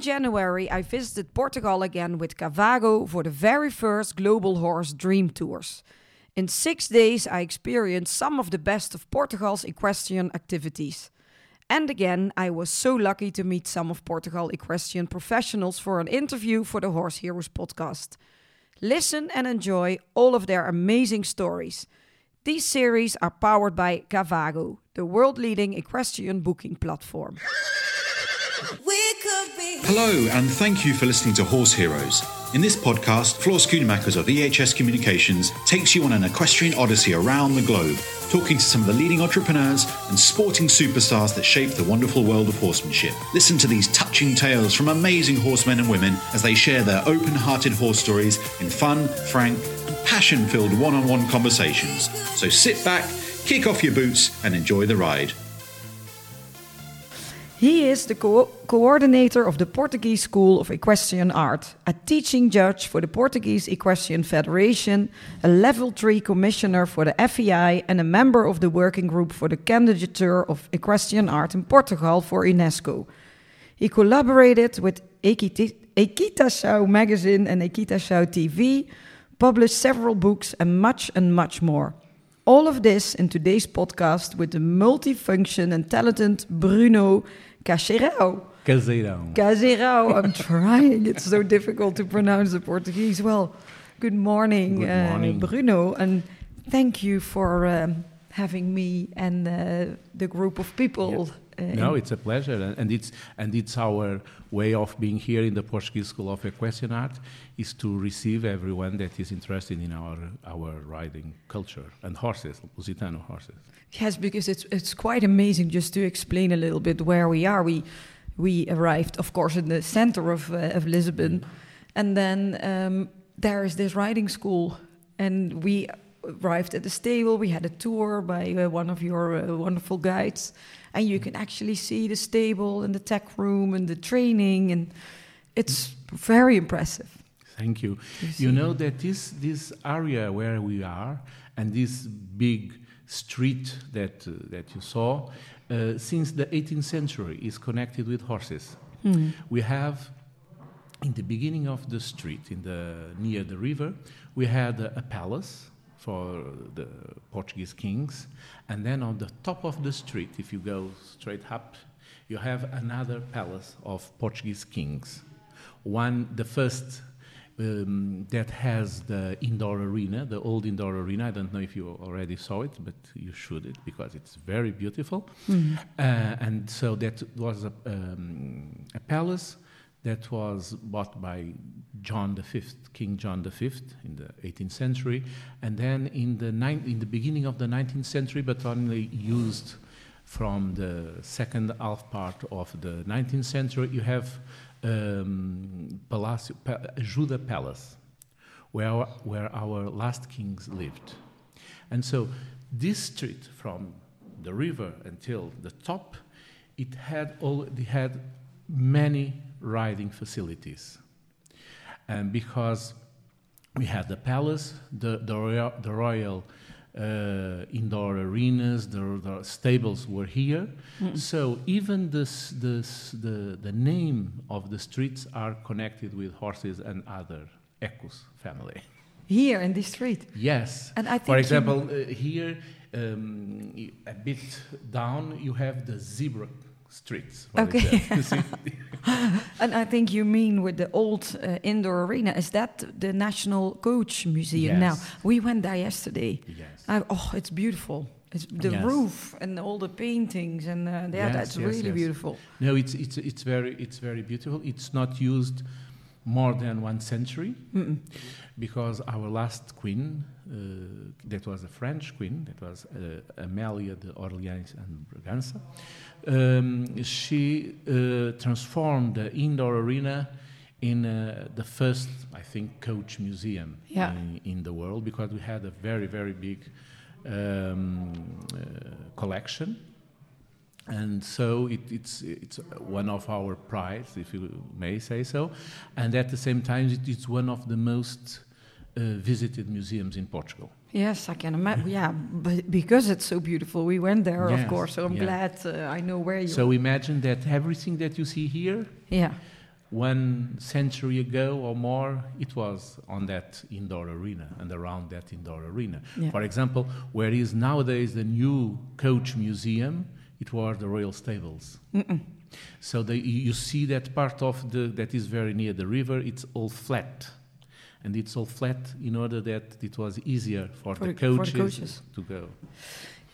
in January, I visited Portugal again with Cavago for the very first Global Horse Dream Tours. In six days, I experienced some of the best of Portugal's equestrian activities. And again, I was so lucky to meet some of Portugal equestrian professionals for an interview for the Horse Heroes podcast. Listen and enjoy all of their amazing stories. These series are powered by Cavago, the world leading equestrian booking platform. Hello, and thank you for listening to Horse Heroes. In this podcast, Floor Schoonmakers of EHS Communications takes you on an equestrian odyssey around the globe, talking to some of the leading entrepreneurs and sporting superstars that shape the wonderful world of horsemanship. Listen to these touching tales from amazing horsemen and women as they share their open hearted horse stories in fun, frank, and passion filled one on one conversations. So sit back, kick off your boots, and enjoy the ride. He is the co coordinator of the Portuguese School of Equestrian Art, a teaching judge for the Portuguese Equestrian Federation, a level 3 commissioner for the FEI, and a member of the working group for the candidature of equestrian art in Portugal for UNESCO. He collaborated with Equitação magazine and Equitação TV, published several books, and much and much more. All of this in today's podcast with the multifunction and talented Bruno Cacheirão. Caseirão. Caseirão. I'm trying. It's so difficult to pronounce the Portuguese. Well, good morning, Good morning. Uh, Bruno, and thank you for um, having me and uh, the group of people. Uh, No, it's a pleasure, and, and it's and it's our way of being here in the Portuguese School of Equestrian Art is to receive everyone that is interested in our our riding culture and horses, Lusitano horses. Yes, because it's it's quite amazing. Just to explain a little bit where we are, we we arrived, of course, in the center of uh, of Lisbon, and then um, there is this riding school, and we arrived at the stable. We had a tour by uh, one of your uh, wonderful guides, and you can actually see the stable and the tech room and the training, and it's very impressive. Thank you. You You know that this this area where we are and this big street that uh, that you saw uh, since the 18th century is connected with horses. Hmm. We have in the beginning of the street in the near the river we had a, a palace for the Portuguese kings and then on the top of the street if you go straight up you have another palace of Portuguese kings one the first um, that has the indoor arena, the old indoor arena. I don't know if you already saw it, but you should it because it's very beautiful. Hmm. Uh, and so that was a, um, a palace that was bought by John V, King John V, in the 18th century, and then in the in the beginning of the 19th century, but only used from the second half part of the 19th century. You have um, Palacio, pa- Ajuda Palace, where where our last kings lived, and so this street from the river until the top, it had all it had many riding facilities, and because we had the palace, the the royal, the royal uh, indoor arenas, the, the stables were here. So even this, this, the, the name of the streets are connected with horses and other equus family. Here in this street. Yes. And I For think you- example, uh, here, um, a bit down, you have the zebra streets. Okay. example. You see? And I think you mean with the old uh, indoor arena. Is that the National Coach Museum now? We went there yesterday. yes. I, oh, it's beautiful. It's the Yes. roof and all the paintings and uh, yeah, Yes, that's yes, really yes. beautiful. No, it's, it's, it's, very, it's very beautiful. It's not used more than one century Mm-mm. because our last queen, uh, that was a French queen, that was uh, Amelia de Orleans and Braganza, um, she uh, transformed the indoor arena in uh, the first, I think, coach museum Yeah. in, in the world because we had a very, very big um, uh, collection. And so it, it's, it's one of our prides, if you may say so. And at the same time, it, it's one of the most uh, visited museums in Portugal. Yes, I can imagine. Yeah, but because it's so beautiful, we went there, of course. So I'm yeah. glad uh, I know where you. So imagine that everything that you see here, yeah, one century ago or more, it was on that indoor arena and around that indoor arena. Yeah. For example, where is nowadays the new coach museum, it was the Royal Stables. So the, you see that part of the that is very near the river. It's all flat, and it's all flat in order that it was easier for, For the, the- for the coaches coaches. to go.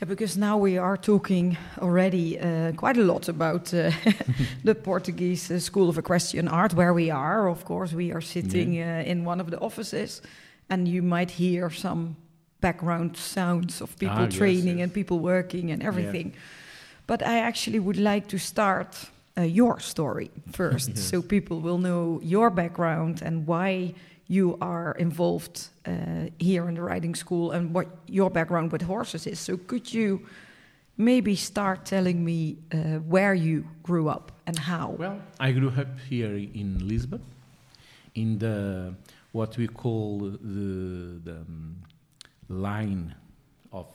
Yeah, because now we are talking already uh, quite a lot about uh, the Portuguese uh, School of Equestrian Art, where we are. Of course, we are sitting uh, in one of the offices, and you might hear some background sounds of people Ah, training yes. and people working and everything. But I actually would like to start uh, your story first, Yes. so people will know your background and why you are involved uh, here in the riding school and what your background with horses is. So, could you maybe start telling me uh, where you grew up and how? Well, I grew up here in Lisbon, in the what we call the, the um, line of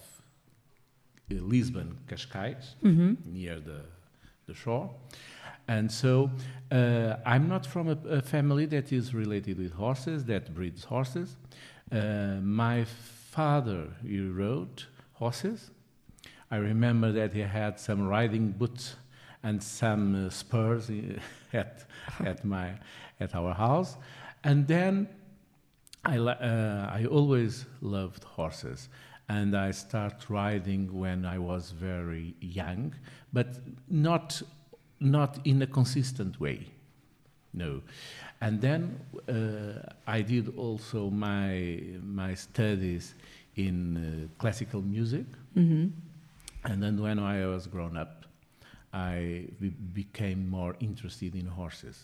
Lisbon Cascais, hmm near the, the shore. And so uh, I'm not from a, a family that is related with horses, that breeds horses. Uh, my father, he rode horses. I remember that he had some riding boots and some uh, spurs at, at, my, at our house. And then I, uh, I always loved horses, and I start riding when I was very young, but not not in a consistent way. No, and then uh, I did also my my studies in uh, classical music, hmm and then when I was grown up, I be- became more interested in horses.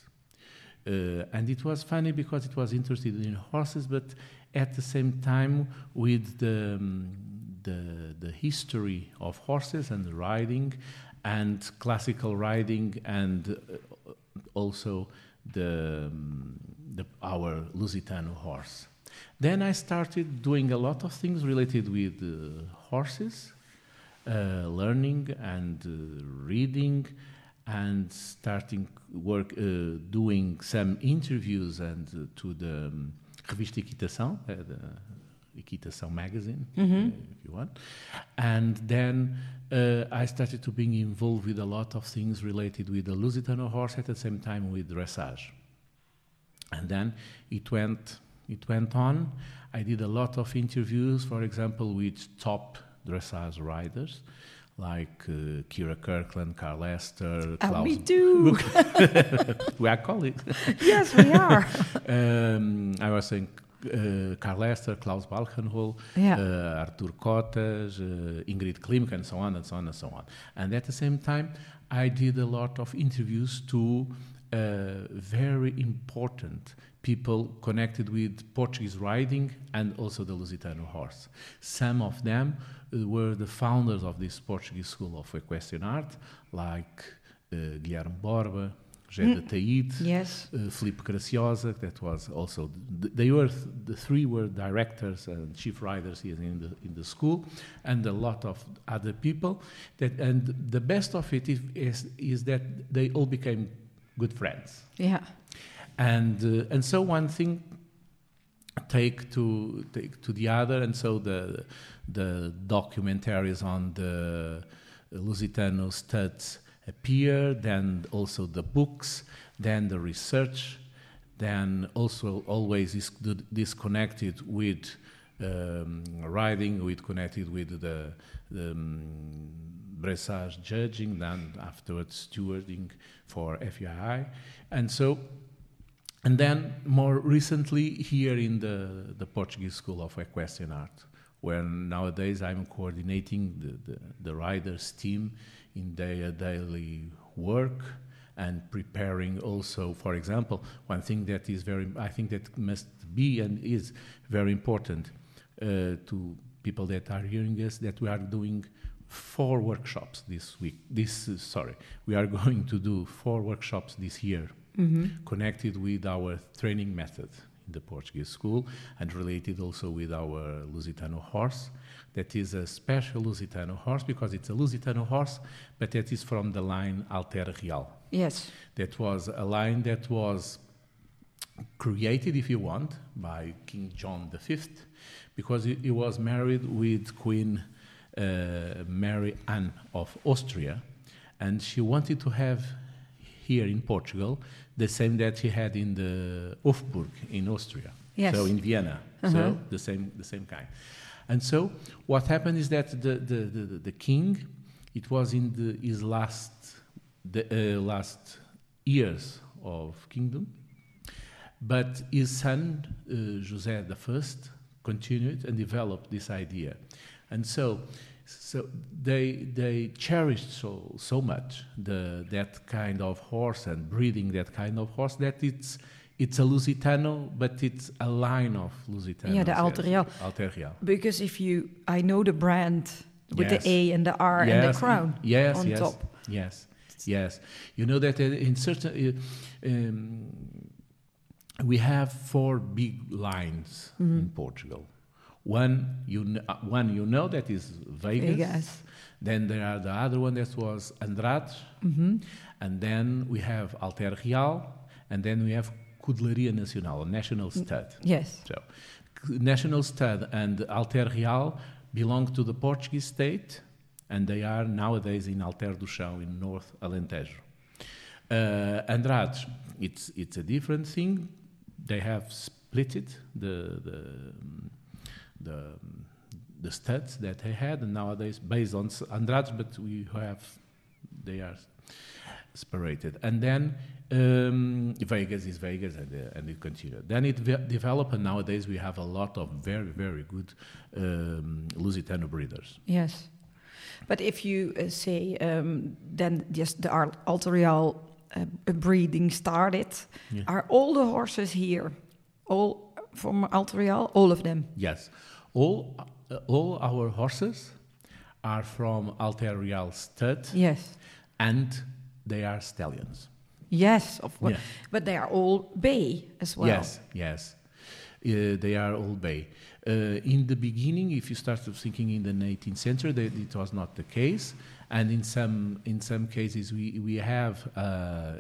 Uh, and it was funny because it was interested in horses, but at the same time with the, um, the, the history of horses and riding and classical riding and uh, also the, um, the, our Lusitano horse. Then I started doing a lot of things related with uh, horses, uh, learning and uh, reading and starting work uh, doing some interviews and uh, to the um, Revista Equitação, uh, the Equitação magazine, uh, if you want. And then uh, I started to being involved with a lot of things related with the Lusitano horse at the same time with dressage. And then it went, it went on. I did a lot of interviews, for example, with top dressage riders like uh, Kyra Kyrklund, Carl Hester, Oh, Klaus. me too. we are colleagues. yes, we are. um, I was saying uh, Carl Hester, Klaus Balkenhol, Yeah. uh, Artur uh, Ingrid Klimke, and so on and so on and so on. And at the same time, I did a lot of interviews to uh, very important people connected with Portuguese riding and also the Lusitano horse. Some of them uh, were the founders of this Portuguese school of equestrian art, like uh, Guilherme Borba, José de Taíde, Yes. uh, Filipe Graciosa, that was also th- they were th- the three were directors and chief riders here in the in the school, and a lot of other people. That and the best of it is is, is that they all became good friends, Yeah. and uh, and so one thing take to take to the other, and so the the documentaries on the Lusitano studs appear, then also the books, then the research, then also always is disconnected with um, riding, with connected with the, the um, dressage judging, then afterwards stewarding for FEI, and so and then more recently here in the, the Portuguese School of Equestrian Art, where nowadays I'm coordinating the, the, the riders team in their daily work and preparing also, for example, one thing that is very, I think that must be and is very important uh, to people that are hearing us, that we are doing four workshops this week. This, uh, sorry, we are going to do four workshops this year connected with our training method the Portuguese school and related also with our Lusitano horse. That is a special Lusitano horse because it's a Lusitano horse, but that is from the line Alter Real. Yes. That was a line that was created, if you want, by King John V, because he, he was married with Queen uh, Mary Anne of Austria, and she wanted to have here in Portugal the same that he had in the Hofburg in Austria, Yes. so in Vienna, Uh-huh. so the same the same kind. And so what happened is that the the, the, the king, it was in the, his last the uh, last years of kingdom, but his son uh, José I continued and developed this idea, and so. So they they cherished so so much the that kind of horse and breeding that kind of horse that it's it's a Lusitano, but it's a line of Lusitano. Yeah, the yes. Alter Real. Because if you, I know the brand with Yes. the A and the R and the crown yes, on yes, top. Yes, yes. You know that uh, in certain, uh, um, we have four big lines Mm-hmm. in Portugal. One you kn- uh, one you know that is Vegas. Vegas. Then there are the other one that was Andrade, Mm-hmm. and then we have Alter Real, and then we have Coudelaria Nacional, a national Mm. stud. Yes. So, National Stud and Alter Real belong to the Portuguese state, and they are nowadays in Alter do Chão in North Alentejo. Uh, Andrade, it's it's a different thing. They have split it the the the, the studs that they had, and nowadays based on Andrade, but we have they are separated. And then um, Vegas is Vegas, and, uh, and it continued. Then it ve- developed, and nowadays we have a lot of very, very good um, Lusitano breeders. Yes. But if you uh, say um, then just the Al- Real uh, breeding started, Yeah. are all the horses here, all from Alter Real, all of them? Yes, all uh, all our horses are from Alter Real stud, Yes. and they are stallions. Yes, of course. Yeah. But they are all bay as well. Yes, yes. Uh, they are all bay. Uh, in the beginning, if you start thinking in the 18th century, that it was not the case, and in some in some cases we we have uh,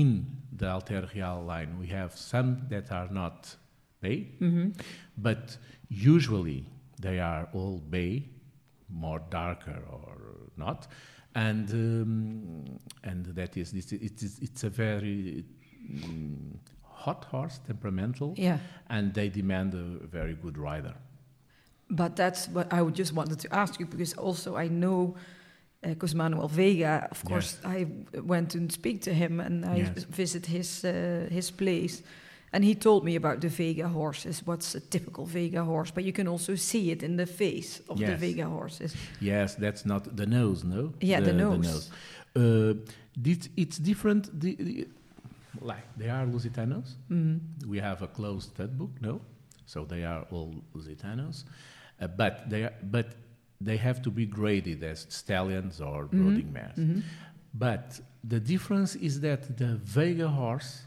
in the Alter Real line we have some that are not bay, Mm-hmm. but usually they are all bay, more darker or not, and um, and that is this it is it's a very mm, hot horse, temperamental, Yeah. and they demand a very good rider. But that's what I would just wanted to ask you because also I know because Manuel Veiga, of course, I went and speak to him and I Yes. visit his uh, his place, and he told me about the Veiga horses. What's a typical Veiga horse? But you can also see it in the face of the Veiga horses. Yes, that's not the nose, no. Yeah, the nose. Uh, this, it's different. The, the, like they are Lusitanos. Mm. We have a closed stud book, no, so they are all Lusitanos, uh, but they are, but they have to be graded as stallions or brooding mares. Mhm. But the difference is that the Veiga horse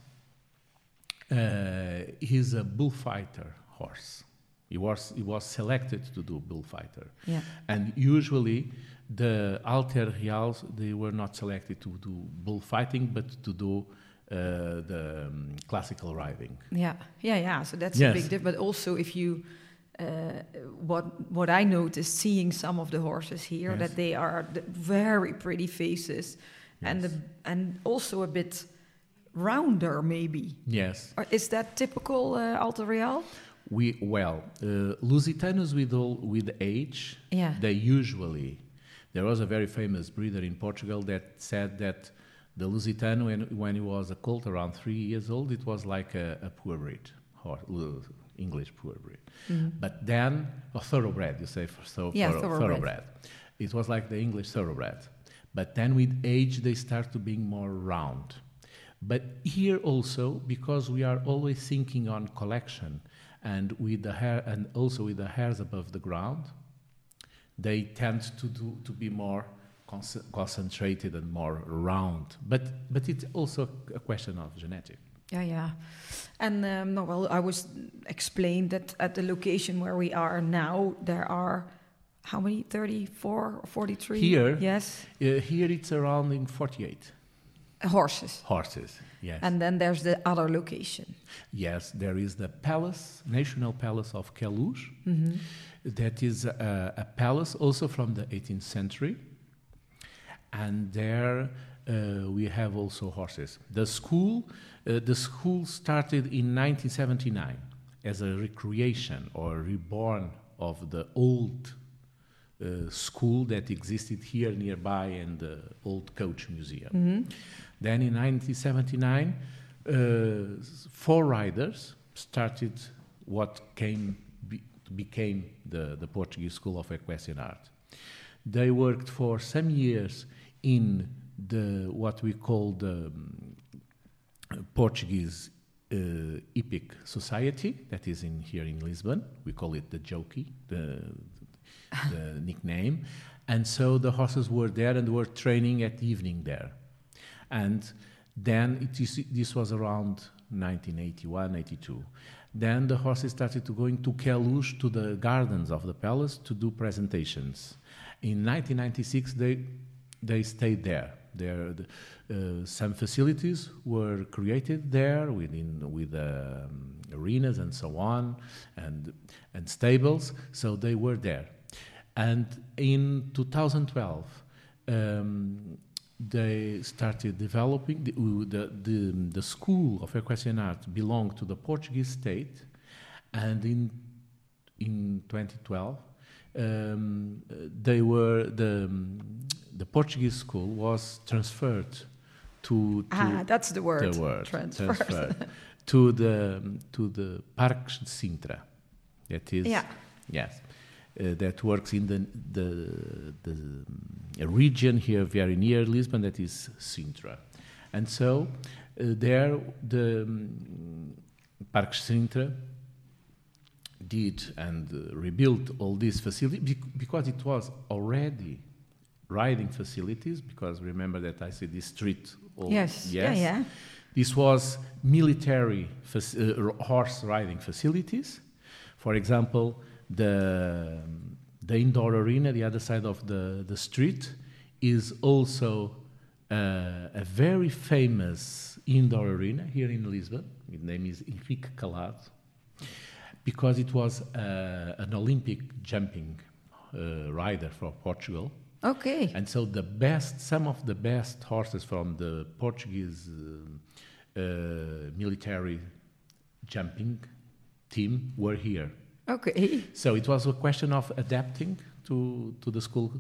uh, is a bullfighter horse. He was, he was selected to do bullfighter. Yeah. And usually the Alter Reals, they were not selected to do bullfighting, but to do uh, the um, classical riding. Yeah, yeah, yeah. So that's Yes. a big difference. But also, if you, uh, what what I noticed seeing some of the horses here, Yes. that they are the very pretty faces, and the, and also a bit rounder, maybe. Yes. Or is that typical uh, Alter Real? We well, uh, Lusitanos with all, with age, Yeah. they usually. There was a very famous breeder in Portugal that said that the Lusitano, when, when he was a colt around three years old, it was like a, a poor breed, or Lu- English poor breed. Mm-hmm. But then, a thoroughbred, you say, for so Yeah, thorough- thoroughbred. thoroughbred. It was like the English thoroughbred. But then with age, they start to being more round. But here also, because we are always thinking on collection, and with the hair, and also with the hairs above the ground, they tend to do to be more concentrated and more round. But but it's also a question of genetic. Yeah, yeah. And um, no, well, I was explained that at the location where we are now, there are how many? Thirty-four or forty-three? Here? Yes. Uh, here it's around in 48. Horses. Horses, yes. And then there's the other location. Yes, there is the palace, National Palace of Queluz. That is a, a palace also from the 18th century. And there uh, we have also horses. The school, uh, the school started in 1979 as a recreation or reborn of the old uh, school that existed here nearby in the old coach museum. Then in 1979, uh, four riders started what came be, became the, the Portuguese School of Equestrian Art. They worked for some years in the what we call the um, Portuguese uh, Epic Society that is in here in Lisbon. We call it the Jockey, the, the nickname. And so the horses were there and were training at evening there. And then it is, this was around 1981, 82. Then the horses started to go into Queluz to the gardens of the palace to do presentations. In 1996, they they stayed there. There, uh, some facilities were created there within with um, arenas and so on, and and stables. So they were there. And in 2012, um, they started developing the, the, the, the school of equestrian art belonged to the Portuguese state, and in in 2012, um, they were the the Portuguese school was transferred to, to Ah, that's the word. the word Transferred. transferred to the to the Parques de Sintra. That is Yeah. yes, uh, that works in the the the um, region here very near Lisbon. That is Sintra, and so uh, there the um, Parques de Sintra did and uh, rebuilt all these facilities because it was already riding facilities because remember that I said this street all, Yes. Yeah, yeah. this was military uh, horse riding facilities for example the the indoor arena the other side of the, the street is also uh, a very famous indoor arena here in Lisbon its name is Henrique Calado because it was uh, an Olympic jumping uh, rider for Portugal. Okay. And so the best, some of the best horses from the Portuguese um, uh, military jumping team were here. Okay. So it was a question of adapting to, to the school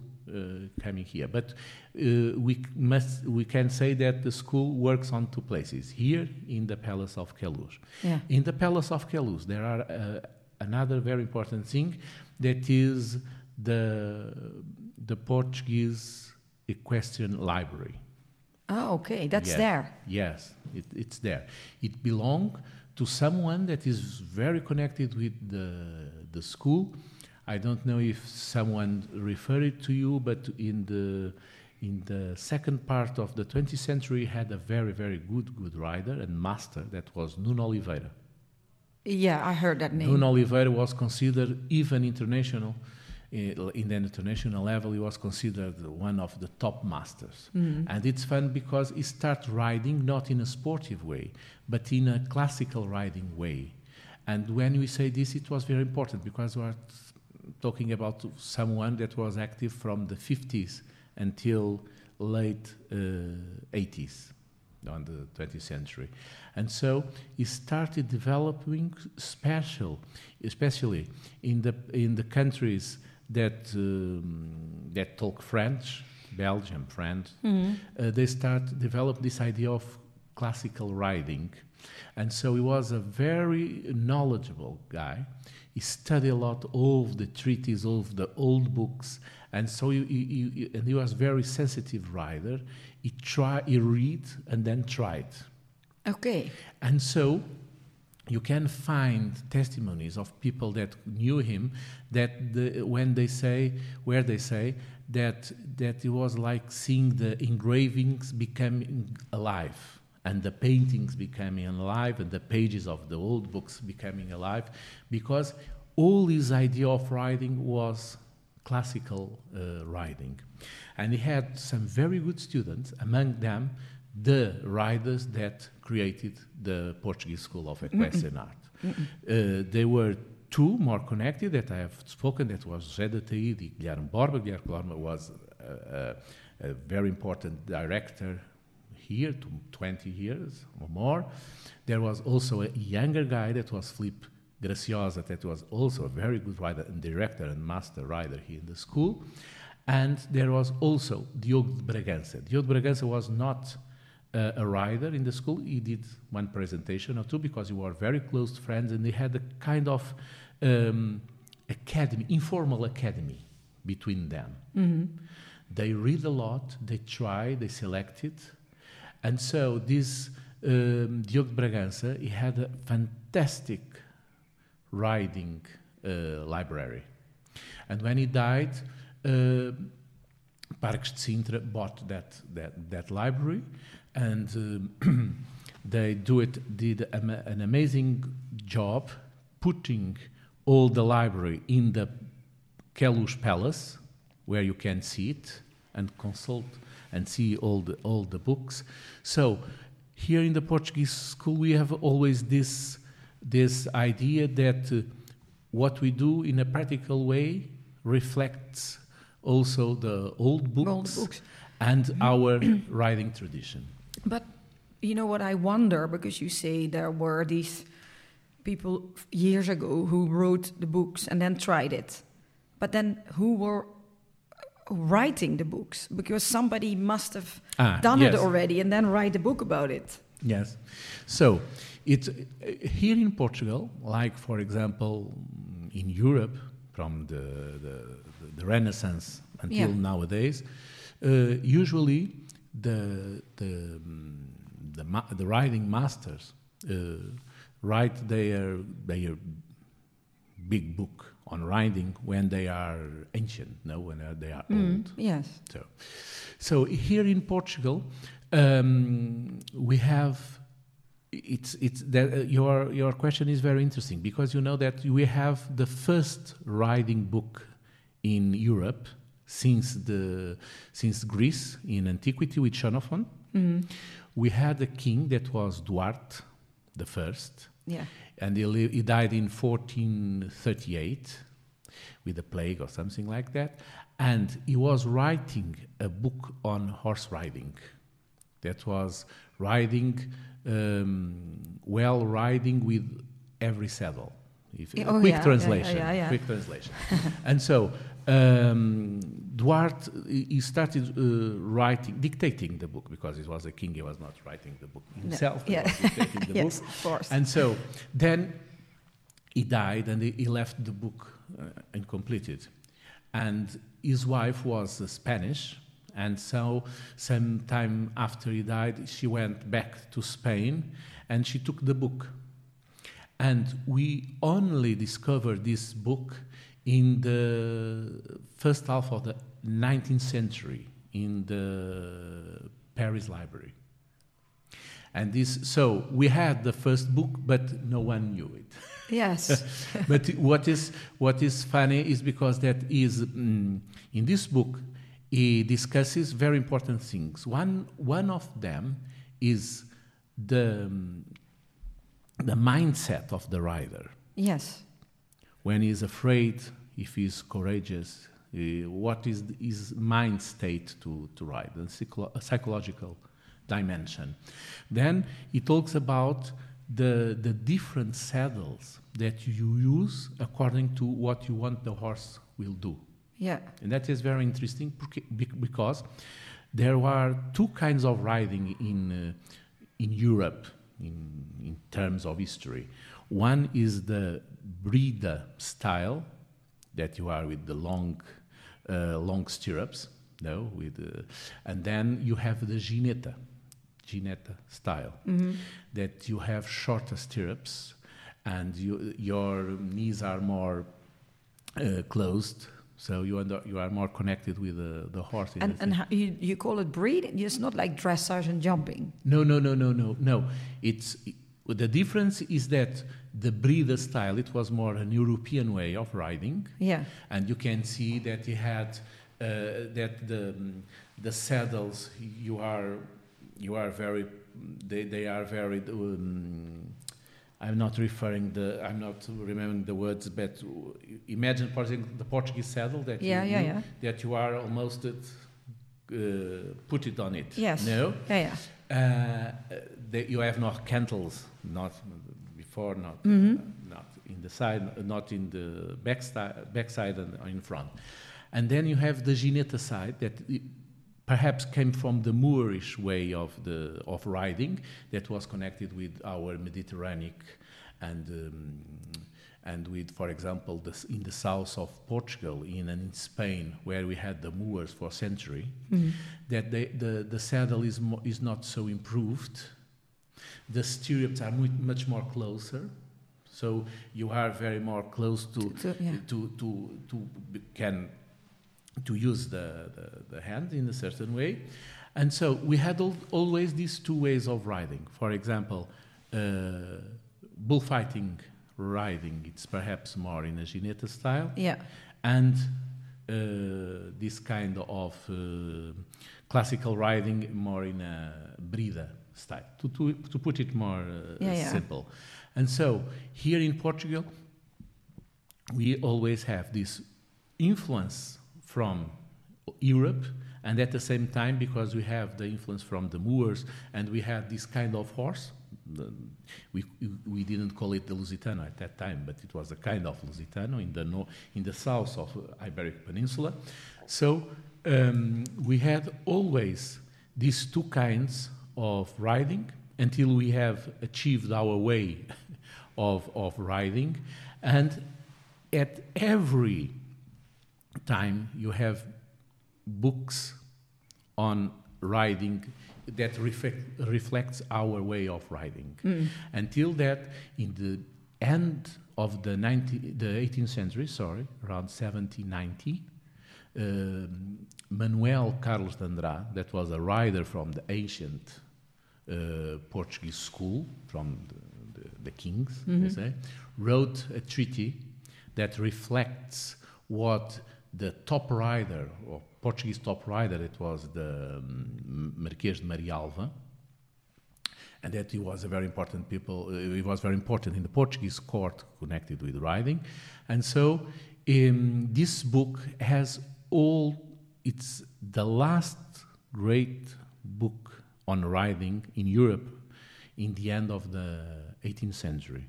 coming here. But uh, we must we can say that the school works on two places here in the Palace of Queluz. Yeah. In the Palace of Queluz, there are uh, another very important thing that is the the Portuguese equestrian library. Oh, okay. That's Yes. there. Yes, it, it's there. It belonged to someone that is very connected with the, the school. I don't know if someone referred it to you, but in the in the second part of the 20th century had a very very good good rider and master that was Nuno Oliveira. Yeah, I heard that name. Nuno Oliveira was considered even international. eh, In the international level, he was considered one of the top masters. And it's fun because he starts riding not in a sportive way, but in a classical riding way. And when we say this, it was very important because we are talking about someone that was active from the 50s until late uh, 80s on the 20th century. And so he started developing special, especially in the, in the countries that, um, that talk French, Belgium, French, uh, they start develop this idea of classical riding. And so he was a very knowledgeable guy. He studied a lot of the treaties, of the old books, and so he, he, he- and he was very sensitive writer. He try, he read and then tried, Okay. and so you can find testimonies of people that knew him that the, when they say where they say that that it was like seeing the engravings becoming alive and the paintings becoming alive and the pages of the old books becoming alive because all his idea of writing was classical uh, writing and he had some very good students among them the riders that created the Portuguese School of Equestrian Art. Uh, they were two more connected that I have spoken. That was José de Taíde and Guilherme Borba. Guilherme Borba was a, a, a very important director here, to 20 years or more. There was also a younger guy that was Filipe Graciosa, that was also a very good rider and director and master rider here in the school. And there was also Diogo Bragança. Diogo Bragança was not uh, a rider in the school. He did one presentation or two because we were very close friends and they had a kind of um, academy, informal academy between them. Mm-hmm. They read a lot, they try, they select it. And so this um, Diogo de Bragança, he had a fantastic riding uh, library. And when he died, uh, Parques de Sintra bought that, that, that library and uh, they do it, did an amazing job putting all the library in the Queluz Palace, where you can see it and consult and see all the, all the books. So here in the Portuguese school, we have always this, this idea that uh, what we do in a practical way reflects also the old books, old books. and our writing tradition. But you know what I wonder because you say there were these people years ago who wrote the books and then tried it. But then who were writing the books? Because somebody must have ah, done yes. it already and then write a book about it. Yes. So it's here in Portugal, like for example in Europe from the, the, the Renaissance until yeah. nowadays, uh, usually the the the, the writing masters uh, write their their big book on writing when they are ancient, no, when they are mm, old. Yes. So, so here in Portugal, um, we have. It's it's that uh, your your question is very interesting because you know that we have the first writing book in Europe since the since Greece in antiquity with Xenophon. Mm. We had a king that was Duarte the first. Yeah. And he, he died in 1438 with a plague or something like that. And he was writing a book on horse riding. That was riding, um, well, riding with every saddle. If, oh, quick, yeah, translation, yeah, yeah, quick translation. and so um, Duarte he started uh, writing, dictating the book because he was a king. He was not writing the book himself. No. Yeah. The yes, book. of course. And so then he died, and he, he left the book uh, incompleted. And his wife was uh, Spanish, and so some time after he died, she went back to Spain, and she took the book. And we only discovered this book in the first half of the 19th century in the Paris Library. And this, so we had the first book, but no one knew it. Yes. but what is what is funny is because that is mm, in this book he discusses very important things. One one of them is the the mindset of the rider. Yes when he's afraid, if he's courageous, uh, what is his mind state to, to ride, the psycho psychological dimension. Then he talks about the, the different saddles that you use according to what you want the horse will do. Yeah. And that is very interesting because there are two kinds of riding in, uh, in Europe in, in terms of history. One is the Brida style that you are with the long, uh, long stirrups, no, with, uh, and then you have the gineta, gineta style, mm-hmm. that you have shorter stirrups, and you, your knees are more uh, closed, so you are, you are more connected with the, the horse. And, and how, you, you call it breeding? It's not like dressage and jumping. No, no, no, no, no, no. It's the difference is that the Brida style, it was more an European way of riding. Yeah. And you can see that he had uh, that the, the saddles, you are you are very, they, they are very. Um, I'm not referring the, I'm not remembering the words, but imagine, for example, the Portuguese saddle that Yeah, you, yeah, you- yeah. that you are almost at, uh, put it on it. Yes. No. Yeah, yeah. Uh, that you have not cantles, not before, not Mhm. not in the side, not in the back, backside and in front. And then you have the gineta side that perhaps came from the Moorish way of the of riding that was connected with our Mediterranean and. Um, and with, for example, the, in the south of Portugal, in and in Spain, where we had the Moors for a century, Mhm. that they, the, the saddle is, mo- is not so improved. The stirrups are much more closer. So you are very more close to, To- yeah. to, to, to can to use the, the, the hand in a certain way. And so we had al- always these two ways of riding. For example, uh, bullfighting riding, it's perhaps more in a gineta style Yeah. and uh, this kind of uh, classical riding more in a brida style, to, to, to put it more uh, Yeah, yeah. simple. And so here in Portugal, we always have this influence from Europe, and at the same time, because we have the influence from the Moors, and we had this kind of horse. the- We, we didn't call it the Lusitano at that time, but it was a kind of Lusitano in the, no, in the south of Iberic Peninsula. So um, we had always these two kinds of riding until we have achieved our way of, of riding. And at every time you have books on riding that reflect, reflects our way of riding. Mm. Until that, in the end of the, 19, the 18th century, sorry, around 1790, um, Manuel Carlos de Andrade, that was a rider from the ancient uh, Portuguese school, from the, the, the kings, they Mhm. say, wrote a treaty that reflects what the top rider, or Portuguese top rider, it was the um, Marquês de Marialva, and that he was a very important people. Uh, he was very important in the Portuguese court connected with riding, and so um, this book has all. It's the last great book on riding in Europe in the end of the 18th century.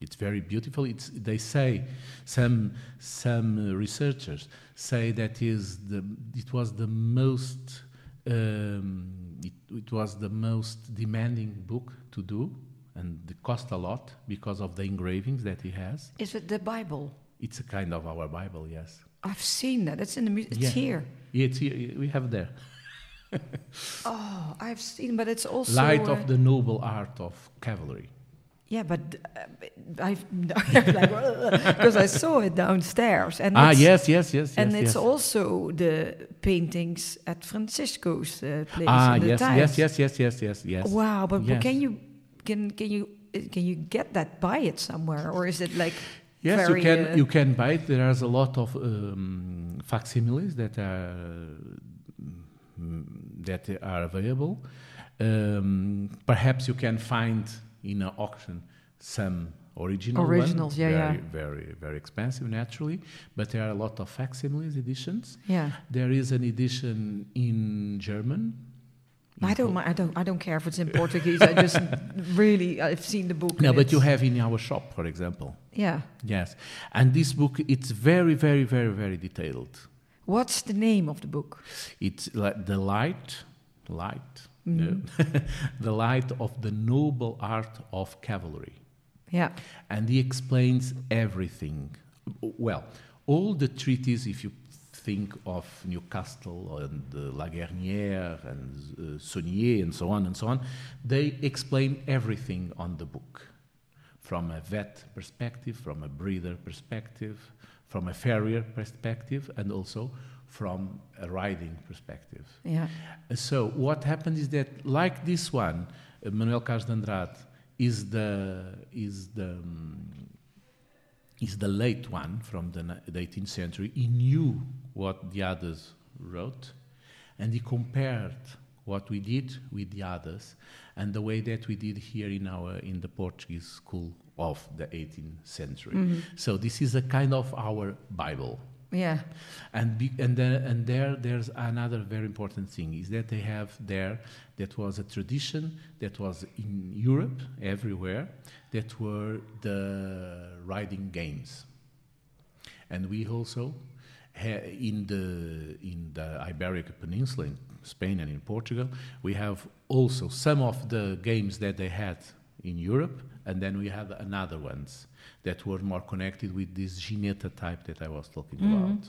It's very beautiful. It's, they say some some researchers say that is the it was the most um, it, it was the most demanding book to do and it cost a lot because of the engravings that he has. Is it the Bible? It's a kind of our Bible, yes. I've seen that. It's in the mu- it's Yeah. here. Yeah, it's here, we have there. Oh, I've seen, but it's also Light of the noble art of cavalry. Yeah, but uh, I've because I saw it downstairs, and Ah, yes, yes, yes, and yes, it's yes. also the paintings at Francisco's uh, place Ah, the yes, yes, yes, yes, yes, yes, yes. Wow, but, but Yes. can you can can you can you get that buy it somewhere, or is it like Yes, you can uh, you can buy it. There is a lot of um, facsimiles that are that are available. Um, perhaps you can find in an auction some original Originals, one, yeah, very, yeah. very very expensive naturally, but there are a lot of facsimiles editions. yeah? There is an edition in German. I don't I don't I don't care if it's in Portuguese. I just really I've seen the book. No, but you have in our shop, for example. yeah. Yes, and this book it's very, very, very, very detailed. What's the name of the book? It's like the light, light, Mhm. no, the light of the noble art of cavalry, Yeah. and he explains everything. Well, all the treaties, if you think of Newcastle and uh, La Guérinière and uh, Saunier and so on and so on, they explain everything on the book, from a vet perspective, from a breeder perspective, from a farrier perspective, and also from a riding perspective. Yeah. So what happened is that, like this one, Manuel Carlos de Andrade is the is the um, is the late one from the, the 18th century. He knew what the others wrote, and he compared what we did with the others and the way that we did here in our in the Portuguese school of the 18th century. Mm-hmm. So this is a kind of our Bible. Yeah. And be, and there, and there there's another very important thing is that they have there that was a tradition that was in Europe everywhere that were the riding games, and we also ha- in the in the Iberic Peninsula in Spain and in Portugal we have also some of the games that they had in Europe, and then we have another ones that were more connected with this Gineta type that I was talking about.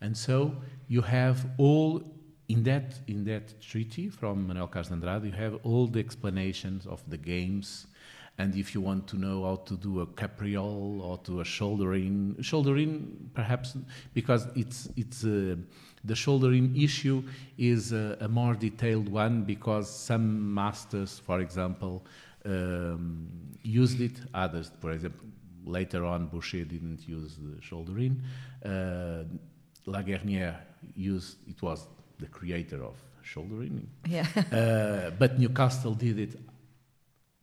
And so you have all in that in that treaty from Manuel Carlos Andrade, you have all the explanations of the games. And if you want to know how to do a capriole or to a shouldering, shouldering perhaps because it's it's uh, the shouldering issue is a, a more detailed one because some masters, for example, um, used it. Others, for example, later on, Baucher didn't use the shouldering. Uh, La Guérinière used it was the creator of shouldering, Yeah. uh, but Newcastle did it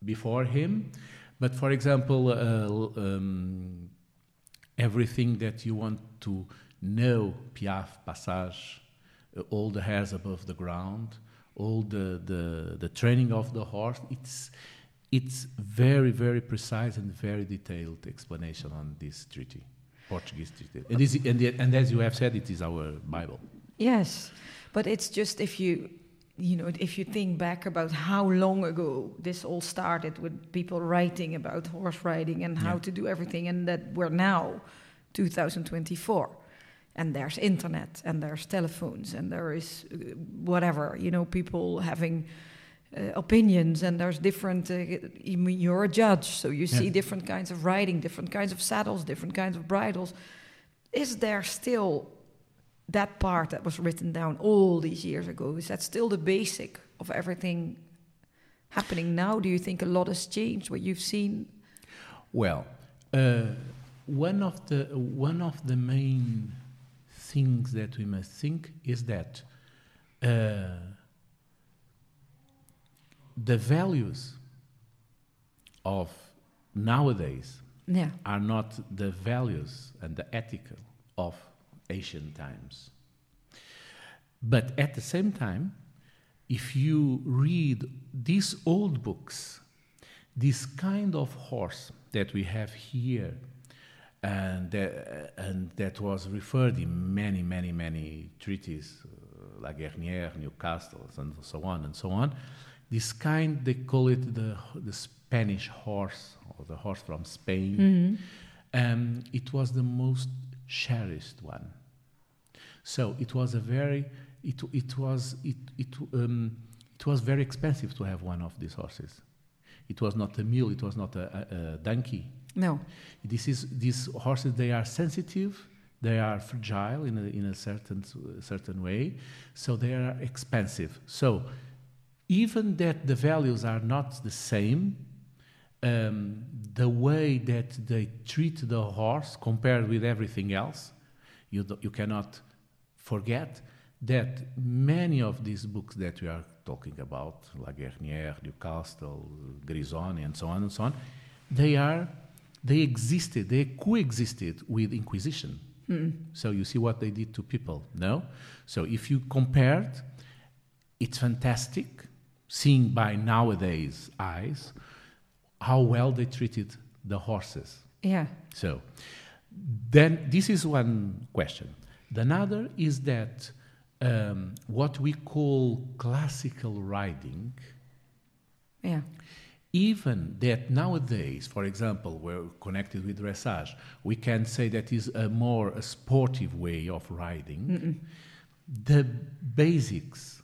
before him. But for example, uh, um, everything that you want to know, Piaffe, Passage, uh, all the airs above the ground, all the, the, the training of the horse, it's, it's very, very precise and very detailed explanation on this treaty, Portuguese treaty. And, this, and, the- and as you have said, it is our Bible. Yes, but it's just if you, you know, if you think back about how long ago this all started with people writing about horse riding and how Yeah. to do everything, and that we're now 2024, and there's internet and there's telephones and there is uh, whatever, you know, people having. Uh, opinions and there's different. Uh, you're a judge, so you see different kinds of riding, different kinds of saddles, different kinds of bridles. Is there still that part that was written down all these years ago is that still the basic of everything happening now do you think a lot has changed what you've seen Well, uh, one of the one of the main things that we must think is that uh, the values of nowadays yeah are not the values and the ethical of ancient times. But at the same time, if you read these old books, this kind of horse that we have here, and that, and that was referred in many, many, many treaties, uh, La Guérinière, Newcastle, and so on and so on. This kind, they call it the, the Spanish horse, or the horse from Spain. Um, it was the most cherished one. So it was a very, it, it was, it, it, um, it was very expensive to have one of these horses. It was not a mule, it was not a, a, a donkey. No This is, these horses, they are sensitive, they are fragile in a, in a certain, certain way, so they are expensive. So even that the values are not the same, um, the way that they treat the horse compared with everything else, you, do, you cannot forget that many of these books that we are talking about, La Guérinière, Newcastle, Grisoni, and so on and so on, they are they existed, they coexisted with Inquisition. So you see what they did to people, no? So if you compared, it's fantastic seeing by nowadays eyes how well they treated the horses. yeah So then this is one question. The another is that um, what we call classical riding, yeah even that nowadays, for example, we're connected with dressage, we can say that is a more a sportive way of riding. The basics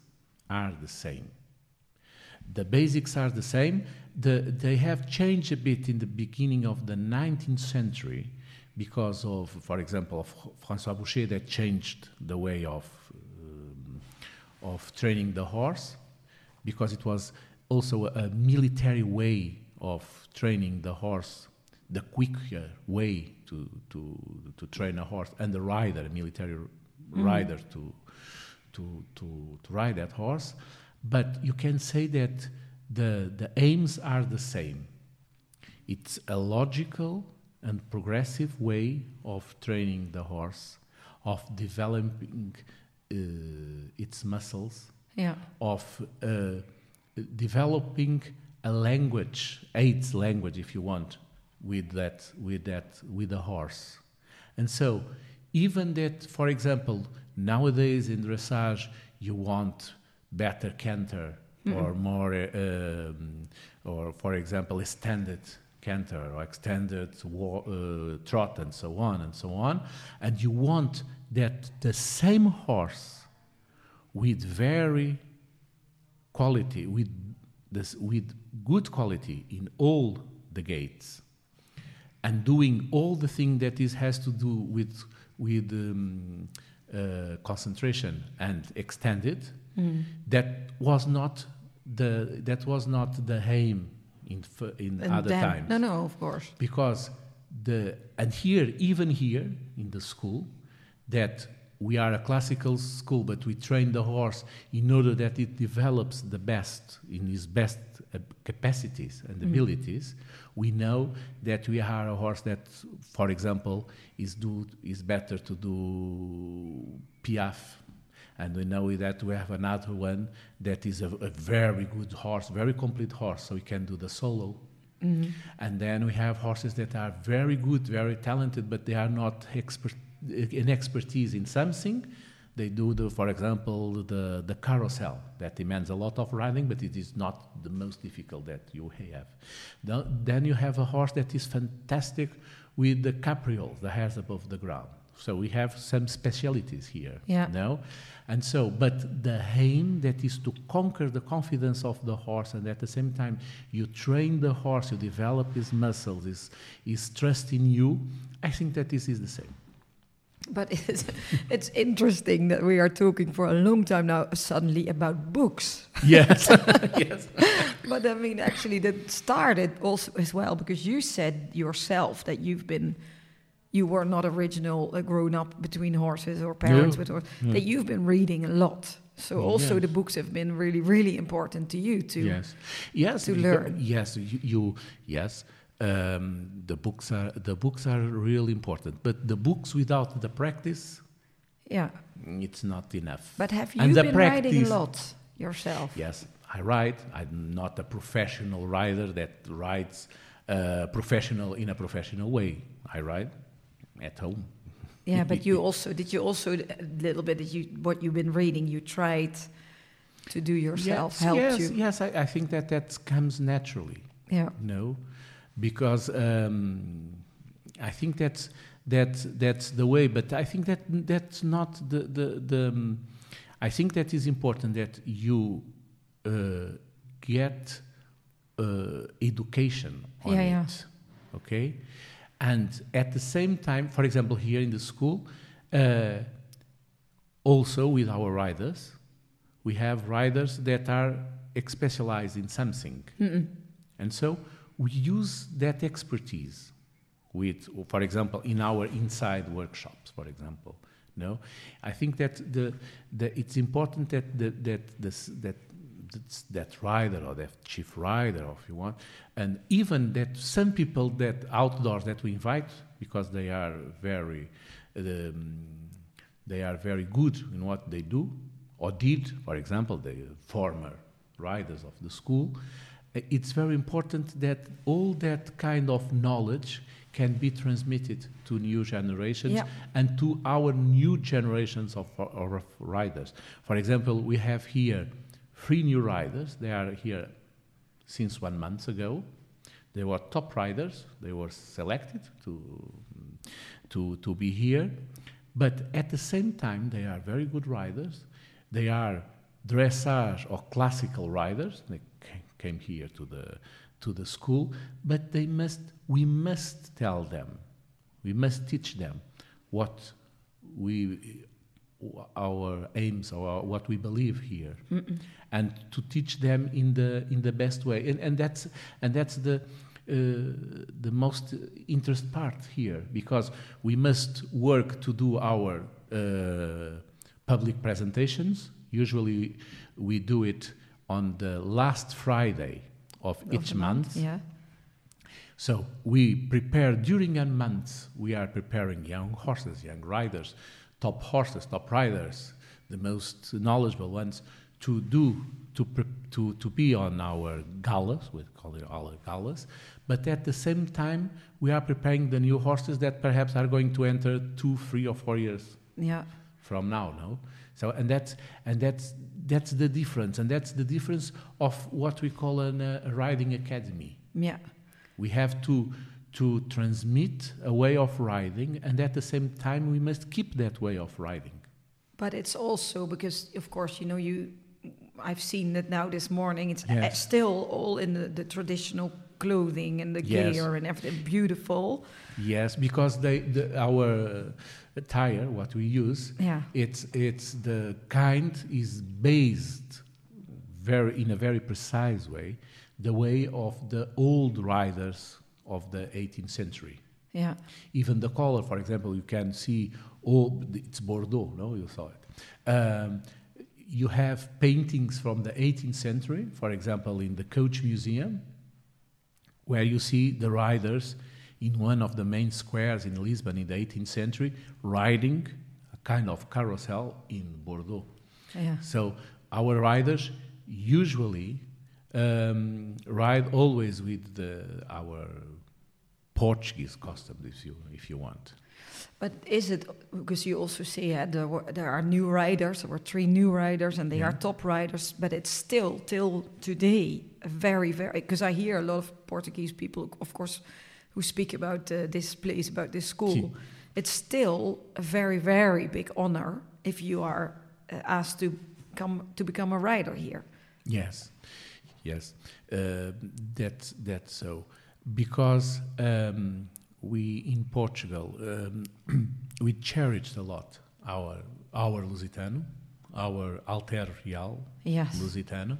are the same. The basics are the same. The, they have changed a bit in the beginning of the 19th century because of, for example, of François Baucher that changed the way of, um, of training the horse because it was also a military way of training the horse, the quicker way to, to, to train a horse, and the rider, a military rider, to, to, to, to ride that horse. but you can say that the, the aims are the same. It's a logical and progressive way of training the horse, of developing uh, its muscles, Yeah. of uh, developing a language, aids language, if you want, with that, with that, with the horse. And so, even that, for example, nowadays in dressage, you want better canter or more, uh, um, or for example, extended canter or extended uh, trot and so on and so on, and you want that the same horse with very quality, with, this, with good quality in all the gates, and doing all the thing that is has to do with with um, uh, concentration and extended. That was not the that was not the aim in f- in And other then- times No, no, of course. because the and here even here in the school that we are a classical school but we train the horse in order that it develops the best in his best uh, capacities and abilities. We know that we are a horse that for example is do is better to do piaffe. And we know that we have another one that is a, a very good horse, very complete horse, so we can do the solo. And then we have horses that are very good, very talented, but they are not expert, an expertise in something. They do, the, for example, the, the carousel that demands a lot of riding, but it is not the most difficult that you have. The- Then you have a horse that is fantastic with the capriole, the airs above the ground. So we have some specialities here. Yeah. No? And so, but the aim that is to conquer the confidence of the horse, and at the same time, you train the horse, you develop his muscles, his, his trust in you. I think that this is the same. But it's, it's interesting that we are talking for a long time now suddenly about books. Yes. yes. But I mean, actually, that started also as well because you said yourself that you've been, you were not original, uh, grown up between horses or parents No. with horses. No. That you've been reading a lot. So also Yes. the books have been really, really important to you too. Yes. Yes. to learn. Yes. You, you yes. Um, the books are the books are really important, but the books without the practice, Yeah. it's not enough. But have you And been writing a lot yourself? Yes, I write. I'm not a professional writer that writes uh, professional in a professional way. I write at home. Yeah, but you also did you also a little bit that you what you've been reading you tried to do yourself yes, helped yes, you. yes. I, I think that that comes naturally. Yeah. No, because um, I think that's that's that's the way. But I think that that's not the the the. um, I think that is important that you uh, get uh, education on Yeah, it. yeah. Okay, and at the same time, for example, here in the school, uh, also with our riders, we have riders that are specialized in something. And so we use that expertise with, for example, in our inside workshops, for example. No, I think that the, the it's important that the, that that that rider or that chief rider, or if you want, and even that some people that outdoors that we invite because they are very um, they are very good in what they do or did, for example, the former riders of the school. It's very important that all that kind of knowledge can be transmitted to new generations Yeah. and to our new generations of, of riders. For example, we have here three new riders. They are here since one month ago. They were top riders. They were selected to, to, to be here. But at the same time, they are very good riders. They are dressage or classical riders. They came here to the, to the school. But they must, we must tell them, we must teach them what we, our aims or what we believe here, and to teach them in the in the best way. And, and that's and that's the uh, the most interest part here because we must work to do our uh, public presentations. Usually, we do it on the last Friday of, Of each the month. Yeah. So we prepare during a month. We are preparing young horses, young riders, top horses, top riders, the most knowledgeable ones, to do to to to be on our galas. We call it our galas. But at the same time, we are preparing the new horses that perhaps are going to enter two, three, or four years Yeah. From now no so and that's and that's that's the difference and that's the difference of what we call an, uh, a riding academy Yeah. we have to to transmit a way of riding and at the same time we must keep that way of riding But it's also because, of course, you know, you. I've seen it now this morning. It's Yes. uh, still all in the, the traditional clothing and the Yes. gear and everything. Beautiful. yes because they the, our uh, tire what we use Yeah. it's it's the kind is based very in a very precise way the way of the old riders of the 18th century Yeah. even the color for example you can see all it's bordeaux no you saw it um, you have paintings from the 18th century for example in the coach museum where you see the riders in one of the main squares in lisbon in the 18th century riding a kind of carousel in bordeaux Yeah. so our riders usually um, ride always with the, our Portuguese customs, if you if you want. But is it because you also say yeah, there, were, there are new riders, there were three new riders, and they are top riders, but it's still till today very very because I hear a lot of Portuguese people, of course, who speak about uh, this place, about this school. It's still a very very big honor if you are uh, asked to come to become a rider here. Yes, yes, uh, that's that's so. Because um, we in Portugal um, we cherished a lot our our Lusitano, our Alter Real Yes. Lusitano,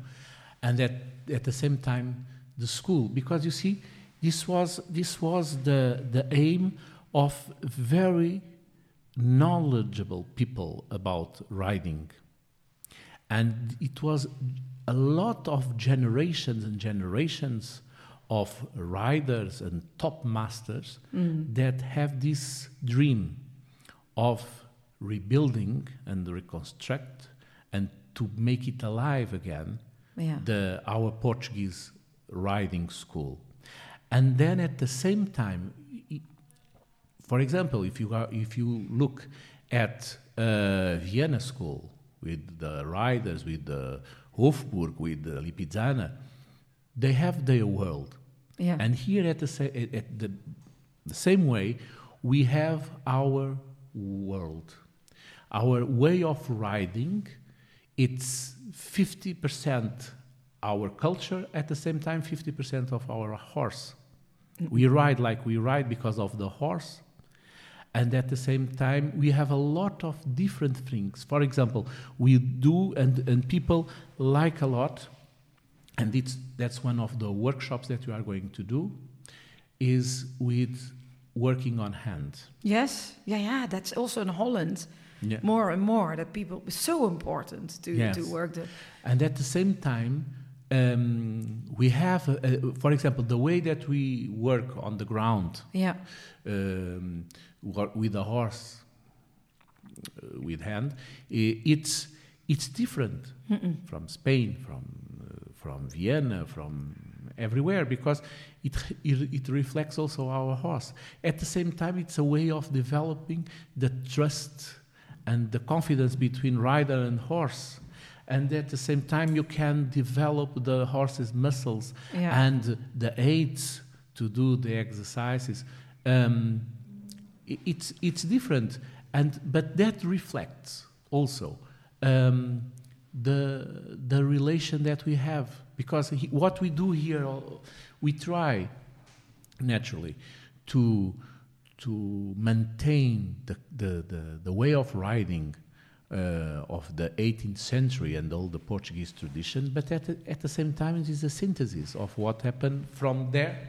and at at the same time the school. Because you see this was this was the the aim of very knowledgeable people about riding. And it was a lot of generations and generations of riders and top masters that have this dream of rebuilding and reconstruct and to make it alive again Yeah. the our Portuguese riding school and then at the same time for example, if you are, if you look at uh, Vienna School with the riders, with the Hofburg, with the Lipizzaner, they have their world. Yeah. And here at the, sa- at the, the same way, we have our world. Our way of riding, it's 50% our culture, at the same time, 50% of our horse. We mm-hmm. ride like we ride because of the horse, and at the same time we have a lot of different things for example we do and, and people like a lot and it's, that's one of the workshops that we are going to do is with working on hand Yes, yeah, yeah. That's also in Holland. Yeah. More and more that people it's so important to Yes. to work the and at the same time um, we have uh, uh, for example the way that we work on the ground yeah um, with a horse uh, with hand, it's it's different from Spain, from from Vienna, from everywhere because it, it it reflects also our horse. At the same time, it's a way of developing the trust and the confidence between rider and horse. And at the same time, you can develop the horse's muscles Yeah. and the aids to do the exercises. Um, it's it's different, and but that reflects also um, the the relation that we have because he, what we do here, we try naturally to to maintain the the, the, the way of writing uh, of the 18th century and all the Portuguese tradition, but at the, at the same time, it is a synthesis of what happened from there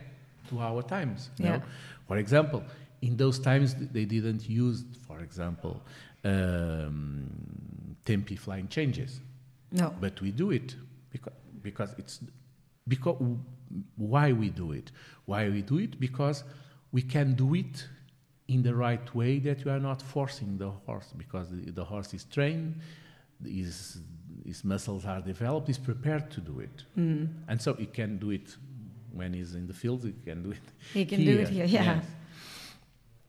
to our times. Yeah. know? For example, in those times, they didn't use, for example, um, tempi flying changes, no but we do it because because it's because why we do it. Why we do it because we can do it in the right way that you are not forcing the horse because the, the horse is trained, his, his muscles are developed, he's prepared to do it. Mm. And so he can do it when he's in the field, he can do it. He can here. do it here, yeah. Yes.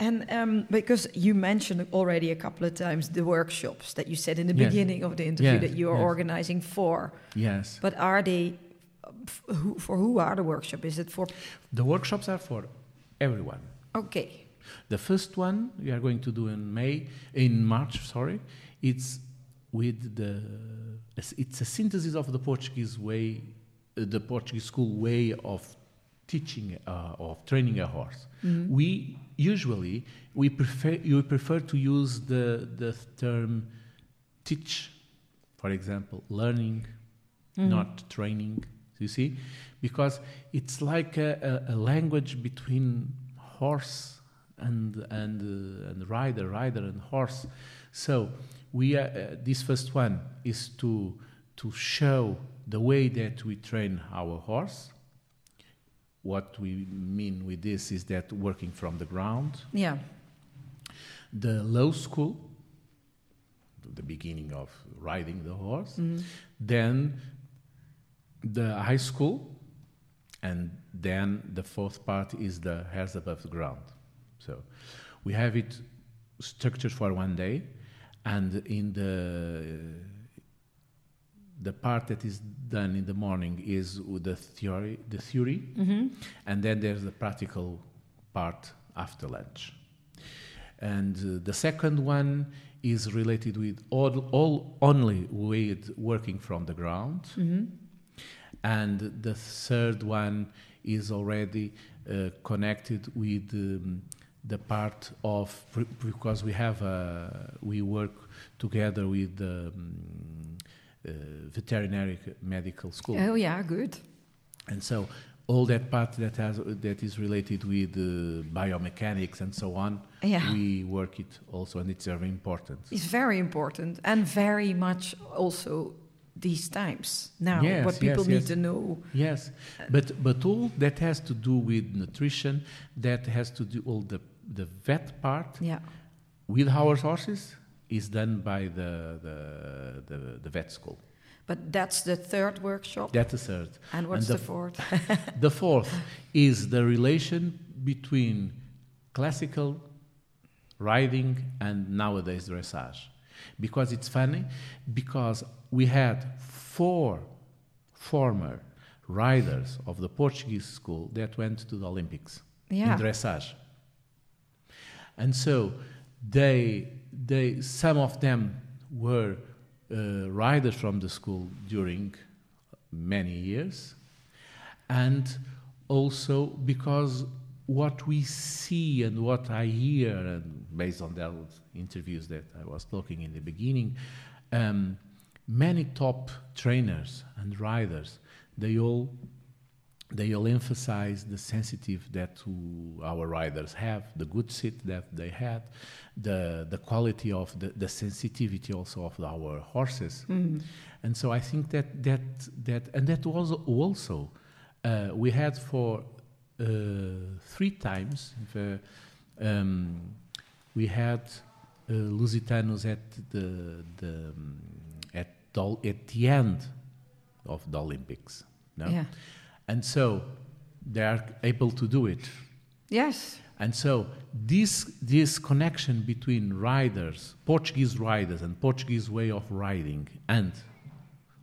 And um, because you mentioned already a couple of times the workshops that you said in the Yes. beginning of the interview Yes, that you are yes. organizing for, Yes. but are they f- who, for who are the workshops? Is it for The workshops are for everyone. okay? The first one we are going to do in May, in March, sorry. It's with the, it's a synthesis of the Portuguese way, uh, the Portuguese school way of teaching, uh, of training a horse. We usually we prefer you prefer to use the the term teach, for example, learning, not training. You see, because it's like a, a, a language between horse and and uh, and rider, rider and horse. So we are, uh, this first one is to to show the way that we train our horse. What we mean with this is that working from the ground, Yeah, the low school, the beginning of riding the horse, mm-hmm. then the high school, and then the fourth part is the airs above the ground. So we have it structured for one day, and in the the part that is done in the morning is with the theory, the theory, and then there's the practical part after lunch. And uh, the second one is related with all, all only with working from the ground. And the third one is already uh, connected with um, the part of because we have a, we work together with the um, veterinary medical school. oh yeah, good. And so all that part that has that is related with uh, biomechanics and so on, Yeah. we work it also, and it's very important. It's very important and very much also these times now. Yes, what people yes, need yes. to know. Yes, but but all that has to do with nutrition, that has to do all the the vet part Yeah, with our horses is done by the the the, the vet school. but that's the third workshop. That's the third. And what's and the, the- fourth? The fourth is the relation between classical riding and nowadays dressage. Because it's funny, because we had four former riders of the Portuguese school that went to the Olympics Yeah. in dressage. And so they, they, some of them were uh, riders from the school during many years, and also because what we see and what I hear, and based on those interviews that I was talking in the beginning, um, many top trainers and riders, they all they all emphasize the sensitive that our riders have, the good seat that they had, the the quality of the, the sensitivity also of our horses, and so I think that that that and that was also uh, we had for uh, three times. Uh, um, we had uh, Lusitanos at the the um, at the, at the end of the Olympics. No? Yeah. And so they are able to do it. Yes. And so this this connection between riders, Portuguese riders and Portuguese way of riding and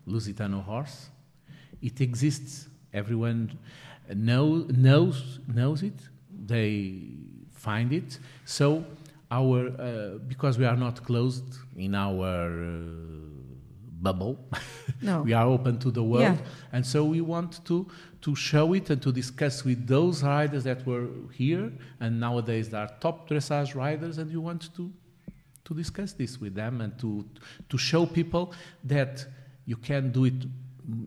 Lusitano horse, it exists. Everyone know, knows knows it. They find it. So our uh, because we are not closed in our uh, bubble, No. we are open to the world, Yeah. and so we want to to show it and to discuss with those riders that were here and nowadays are top dressage riders, and you want to to discuss this with them and to to show people that you can do it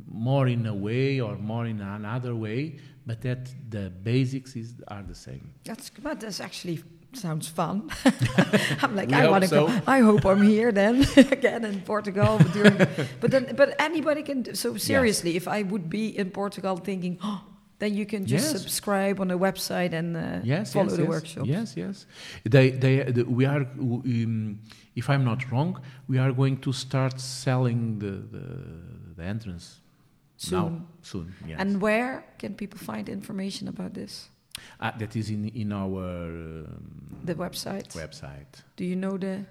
more in a way or more in another way, but that the basics is are the same. That's but that's actually sounds fun. I'm like, We I want to so. go. I hope I'm here then again in Portugal. But, during, but then, but anybody can. do- So seriously, if I would be in Portugal thinking, oh, then you can just Yes. subscribe on the website and uh, yes, follow yes, the yes. workshops. Yes, yes. They, they, the, we are. Um, if I'm not wrong, we are going to start selling the the, the entrance now Soon. soon. Yes. And where can people find information about this? Ah, that is in in our um, The website. website. Do you know the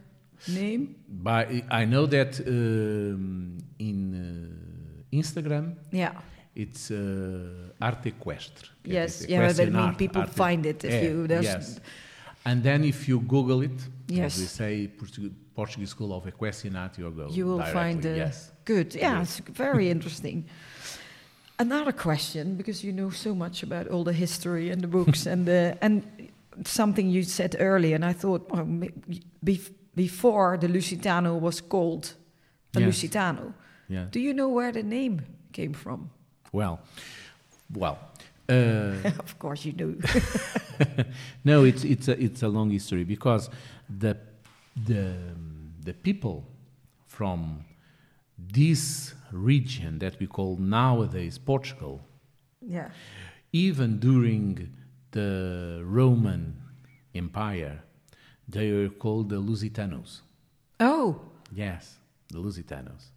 name? By I know that um, in uh, Instagram Yeah. it's uh, arte equestre. Yes. Yeah. But I mean, art, people find it if Yeah, you. Yes. And then if you Google it, Yes. as we say, Portu- Portuguese School of Equestrian Art, You will directly. find it. yes. good. Yeah, Good. it's very interesting. Another question, because you know so much about all the history and the books and the and something you said earlier, and I thought well, ma- bef- before the Lusitano was called a Yes. Lusitano. Yeah. Do you know where the name came from? Well, well. Uh, of course, you do. no, it's it's a it's a long history because the the the people from this region that we call nowadays Portugal, yeah. even during the Roman Empire, they were called the Lusitanos. Oh, Yes, the Lusitanos.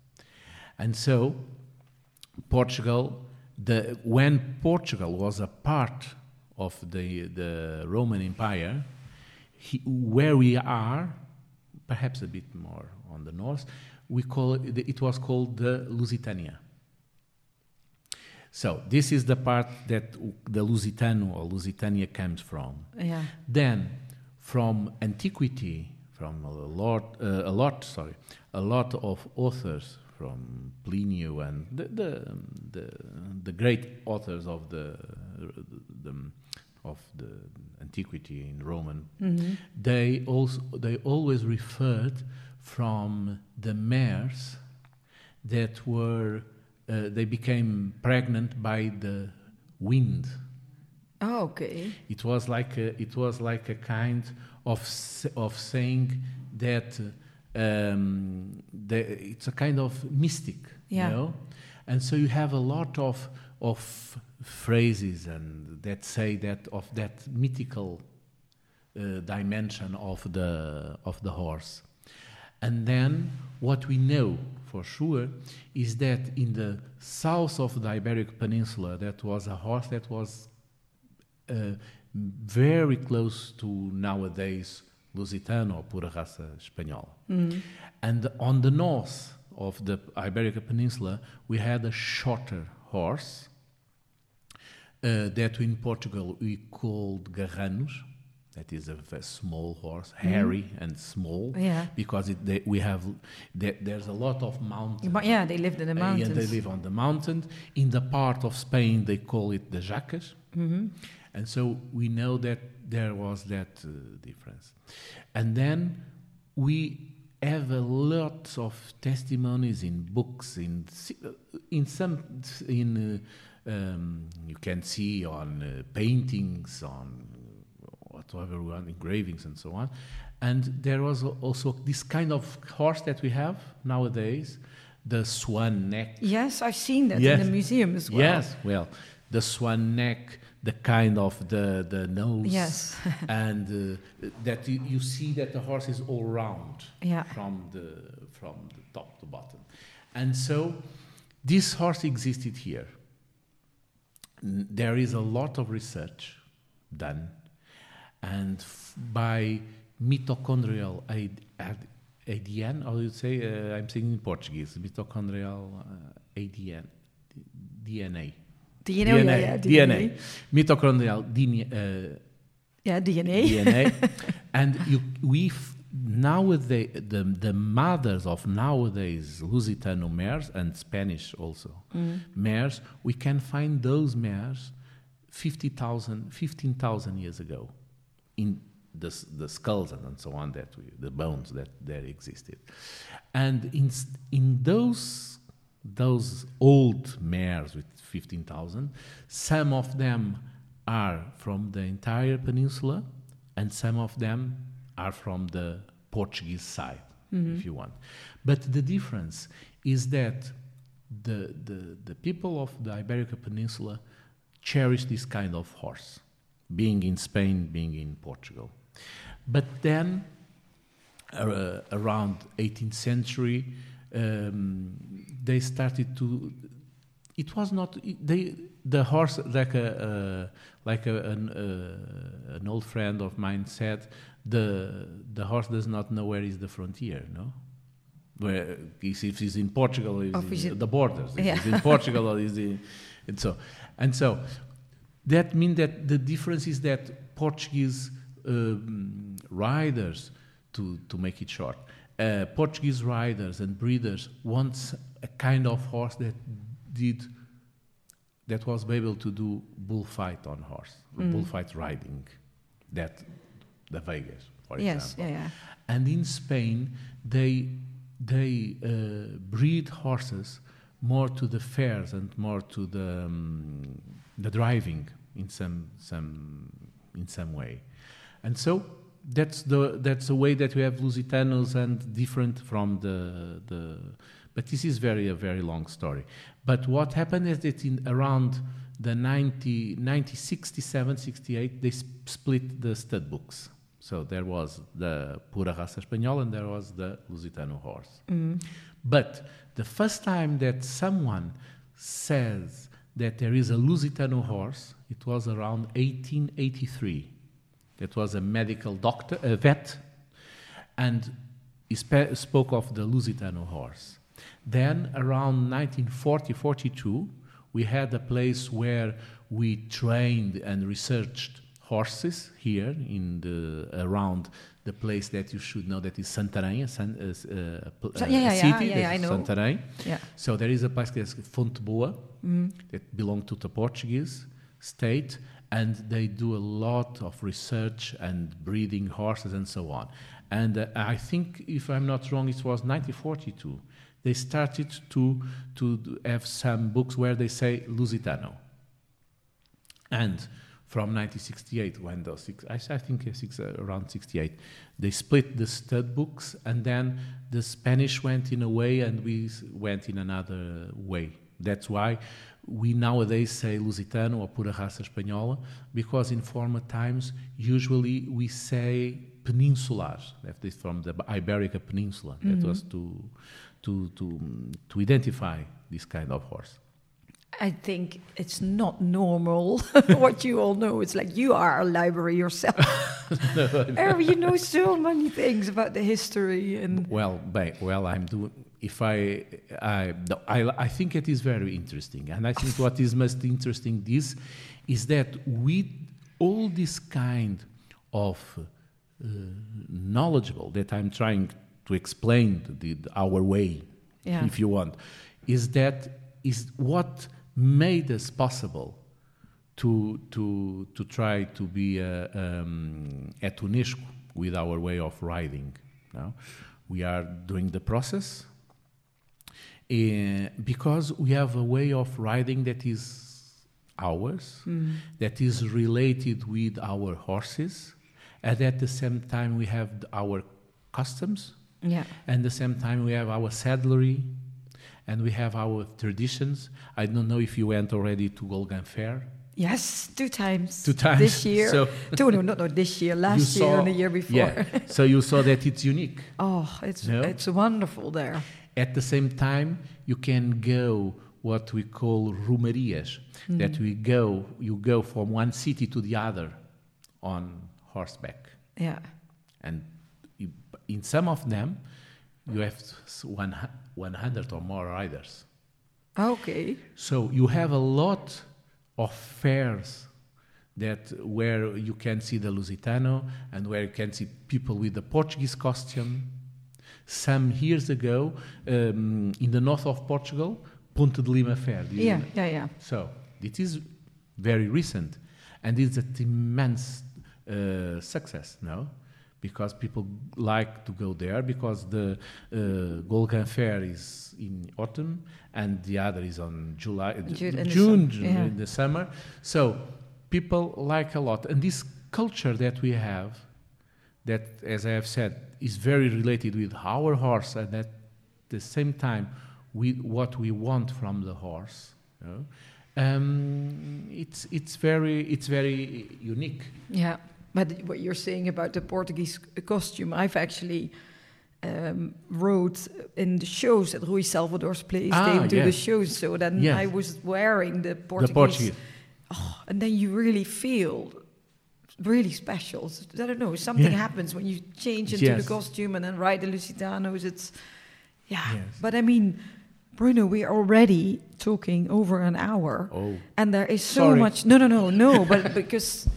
And so, Portugal, the, when Portugal was a part of the, the Roman Empire, he, where we are, perhaps a bit more on the north, we call it, it was called the Lusitania. So this is the part that the Lusitano or Lusitania comes from. yeah. Then, from antiquity, from a lot, uh, a lot, sorry, a lot of authors from Pliny and the the, the, the great authors of the, the of the antiquity in Roman, Mhm. they also they always referred from the mares that were uh, they became pregnant by the wind. Oh, okay. It was like a, it was like a kind of of saying that um, the, it's a kind of mystic, Yeah. you know, and so you have a lot of of phrases and that say that of that mythical uh, dimension of the of the horse. And then what we know for sure is that in the south of the Iberic Peninsula, that was a horse that was uh, very close to nowadays Lusitano or pura raça espanhola. And on the north of the Iberic Peninsula, we had a shorter horse uh, that in Portugal we called garranos. That is a very small horse, hairy and small, Yeah. because it, they, we have there, there's a lot of mountains. But yeah, they lived in the Uh, mountains. Yeah, they live on the mountain. In the part of Spain, they call it the jacas. Mm-hmm. And so we know that there was that uh, difference. And then we have a lot of testimonies in books, in uh, in some in uh, um, you can see on uh, paintings, on we want, engravings and so on. And there was also this kind of horse that we have nowadays, the swan neck. Yes, I've seen that Yes. in the museum as well. Yes, well, the swan neck, the kind of the the nose, Yes. and uh, that you, you see that the horse is all round Yeah. from the from the top to bottom, and so this horse existed here. There is a lot of research done, and f- by mitochondrial ad- ad- ADN, how do you say? Uh, I'm saying in Portuguese, mitochondrial uh, ADN, DNA. DNA, yeah, yeah, DNA. Mitochondrial DNA. Uh, Yeah, DNA. DNA. and you, we f- nowadays the the mothers of nowadays Lusitano mares and Spanish also mares, we can find those mares 50,000, 15,000 years ago in the, the skulls and, so on that we, the bones that there existed, and in in those those old mares with 15,000, some of them are from the entire peninsula, and some of them are from the Portuguese side, if mm-hmm. you want. But the difference is that the, the, the people of the Iberica Peninsula cherish this kind of horse, being in Spain, being in Portugal. But then, uh, around 18th century, um, they started to. It was not they the horse like a uh, like a, an, uh, an old friend of mine said the the horse does not know where is the frontier no where if he's in Portugal is is the borders if Yeah. he's in Portugal or is in and so and so that means that the difference is that Portuguese um, riders to to make it short uh, Portuguese riders and breeders want a kind of horse that did that was able to do bullfight on horse, bullfight riding, that the Veigas, for Yes, example. yeah, yeah. And in Spain, they they uh, breed horses more to the fairs and more to the um, the driving in some some in some way, and so that's the that's the way that we have Lusitanos and different from the the. But this is very a very long story. But what happened is that in around the 90, 1967, 68, they sp- split the stud books. So there was the Pura Raça Espanhola and there was the Lusitano horse. Mm-hmm. But the first time that someone says that there is a Lusitano horse, it was around 1883. That was a medical doctor, a vet, and he spe- spoke of the Lusitano horse. Then, around 1940 42, we had a place where we trained and researched horses here in the around the place that you should know that is Santarém, a, san, uh, uh, So- yeah, a yeah, yeah, city. yeah, that I know. Santarém. Yeah. So there is a place that's Fonte Boa that belonged to the Portuguese state, and they do a lot of research and breeding horses and so on. And uh, I think, if I'm not wrong, it was 1942. They started to to have some books where they say Lusitano. And from 1968, when those six, I, I think six, uh, around 68, they split the stud books, and then the Spanish went in a way, and we went in another way. That's why we nowadays say Lusitano or Pura Raça Espanhola, because in former times, usually we say peninsular, that is from the Iberica Peninsula. That was to, to, to, mm, to identify this kind of horse. I think it's not normal what you all know. It's like you are a library yourself. oh, you know so many things about the history and Well, well, I'm doing. If I, I, no, I, I think it is very interesting, and I think what is most interesting this is that with all this kind of uh, knowledgeable that I'm trying to explain the, our way, Yeah. if you want, is that is what made us possible to to to try to be uh, um, at UNESCO with our way of riding. Now, we are doing the process uh, because we have a way of riding that is ours, that is related with our horses, and at the same time we have our customs, yeah. and at the same time we have our saddlery, and we have our traditions. I don't know if you went already to Golegã Fair. Yes, two times. Two times, This year. so- two, no, not, not this year. Last year saw- and the year before. Yeah, so you saw that it's unique. oh, it's No? it's wonderful there. At the same time, you can go what we call romarias. Hmm. That we go, you go from one city to the other on horseback, Yeah. and in some of them, you have one 100 or more riders. Okay. So you have a lot of fairs that where you can see the Lusitano and where you can see people with the Portuguese costume. Some years ago, um, in the north of Portugal, Ponte de Lima Fair. Yeah, know? yeah, yeah. So it is very recent, and it's an immense uh, success now, because people like to go there because the uh, Golegã Fair is in autumn and the other is on July, June- in the June, yeah. in the summer. So people like a lot, and this culture that we have, that, as I have said, is very related with our horse, and at the same time, with what we want from the horse. You know? um, it's it's very it's very unique. Yeah, but what you're saying about the Portuguese costume, I've actually um, wrote in the shows that Rui Salvador's place. Ah, they do the shows, so then Yes. I was wearing the Portuguese. The Portuguese. Oh, and then you really feel really special. I don't know, something Yeah. happens when you change into Yes. the costume and then ride the Lusitanos. It's yeah. Yes. But I mean, Bruno, we're already talking over an hour, Oh, and there is so Sorry. much. No, no, no, no. but because.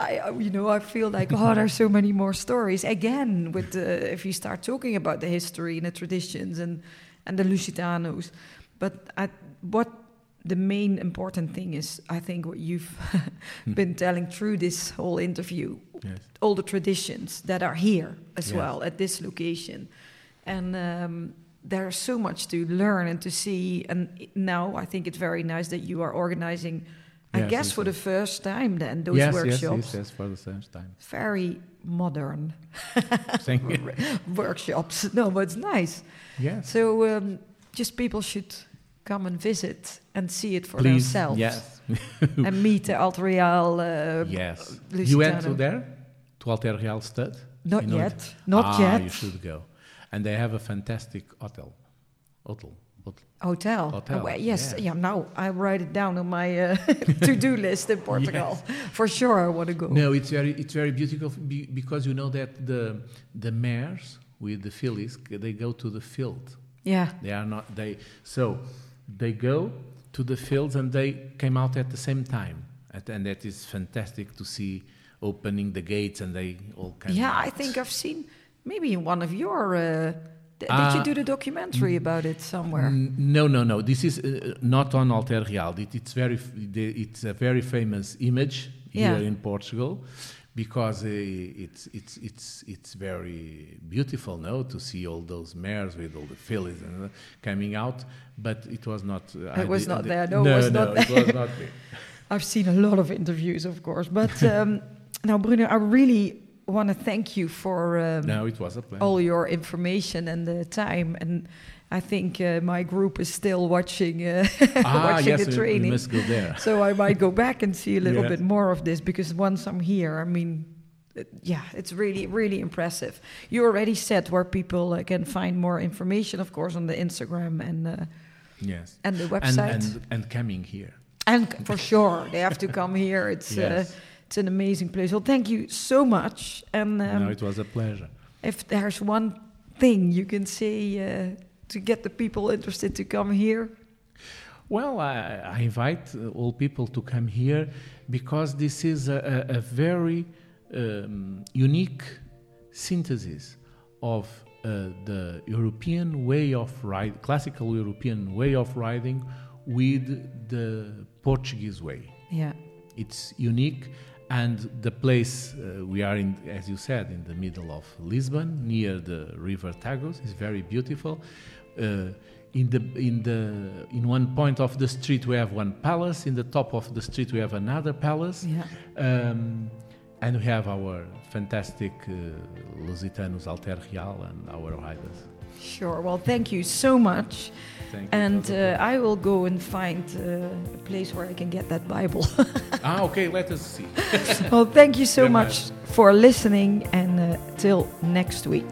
I, you know, I feel like oh, there's so many more stories. Again, with the, if you start talking about the history and the traditions and and the Lusitanos, but I, what the main important thing is, I think, what you've been telling through this whole interview, yes. all the traditions that are here as Yes. well at this location, and um, there's so much to learn and to see. And now I think it's very nice that you are organizing. I Yes, guess for the first time, then those yes, workshops, yes, yes, yes, for the first time. very modern workshops. No, but it's nice. Yes. So um, just people should come and visit and see it for Please. themselves Yes. and meet the Alter Real. Uh, yes. Lusitano. You went to there, to Alter Real Stud? Not yet. Not ah, yet. You should go, and they have a fantastic hotel. Hotel. Hotel. Hotel. Oh, yes. yes. Yeah. Now I write it down on my uh, to-do list in Portugal. For sure, I want to go. No, it's very it's very beautiful because you know that the the mares with the fillies they go to the field. Yeah. They are not they so they go to the fields and they came out at the same time, At- and that is fantastic to see opening the gates and they all come Yeah. out. I think I've seen maybe in one of your. Uh, did you Uh, do the documentary about it somewhere? No, no, no. This is uh, not on Alter Real. It, it's very, f- the, it's a very famous image Yeah. here in Portugal, because uh, it's it's it's it's very beautiful, no, to see all those mares with all the fillies and uh, coming out. But it was not. Uh, It I was did- not the- there. No, it no, was no, not it was not there. I've seen a lot of interviews, of course. But um, now, Bruno, I really want to thank you for um, No, it was a all your information and the time. And I think uh, my group is still watching uh, ah, watching yes, the we- we training. must go there. so I might go back and see a little Yeah. bit more of this because once I'm here, I mean, it- yeah, it's really, really impressive. You already said where people uh, can find more information, of course, on the Instagram and uh, Yes. and the website. and and coming here. And for sure, they have to come here. It's uh, Yes. It's an amazing place. Well, thank you so much. And um, no, it was a pleasure. if there's one thing you can say uh, to get the people interested to come here, Well, I, I invite all people to come here because this is a, a, a very um, unique synthesis of uh, the European way of ride, classical European way of riding, with the Portuguese way. yeah, It's unique, and the place uh, we are in, as you said, in the middle of Lisbon, near the river Tagus, is very beautiful. Uh, in the in the in one point of the street we have one palace. In the top of the street we have another palace, yeah, um, and we have our fantastic uh, Lusitanos Alter Real and our riders. Sure. Well, thank you so much. Thank you. And uh, I will go and find uh, a place where I can get that Bible. ah, okay. Let us see. well, thank you so Very much for listening, and uh, till next week.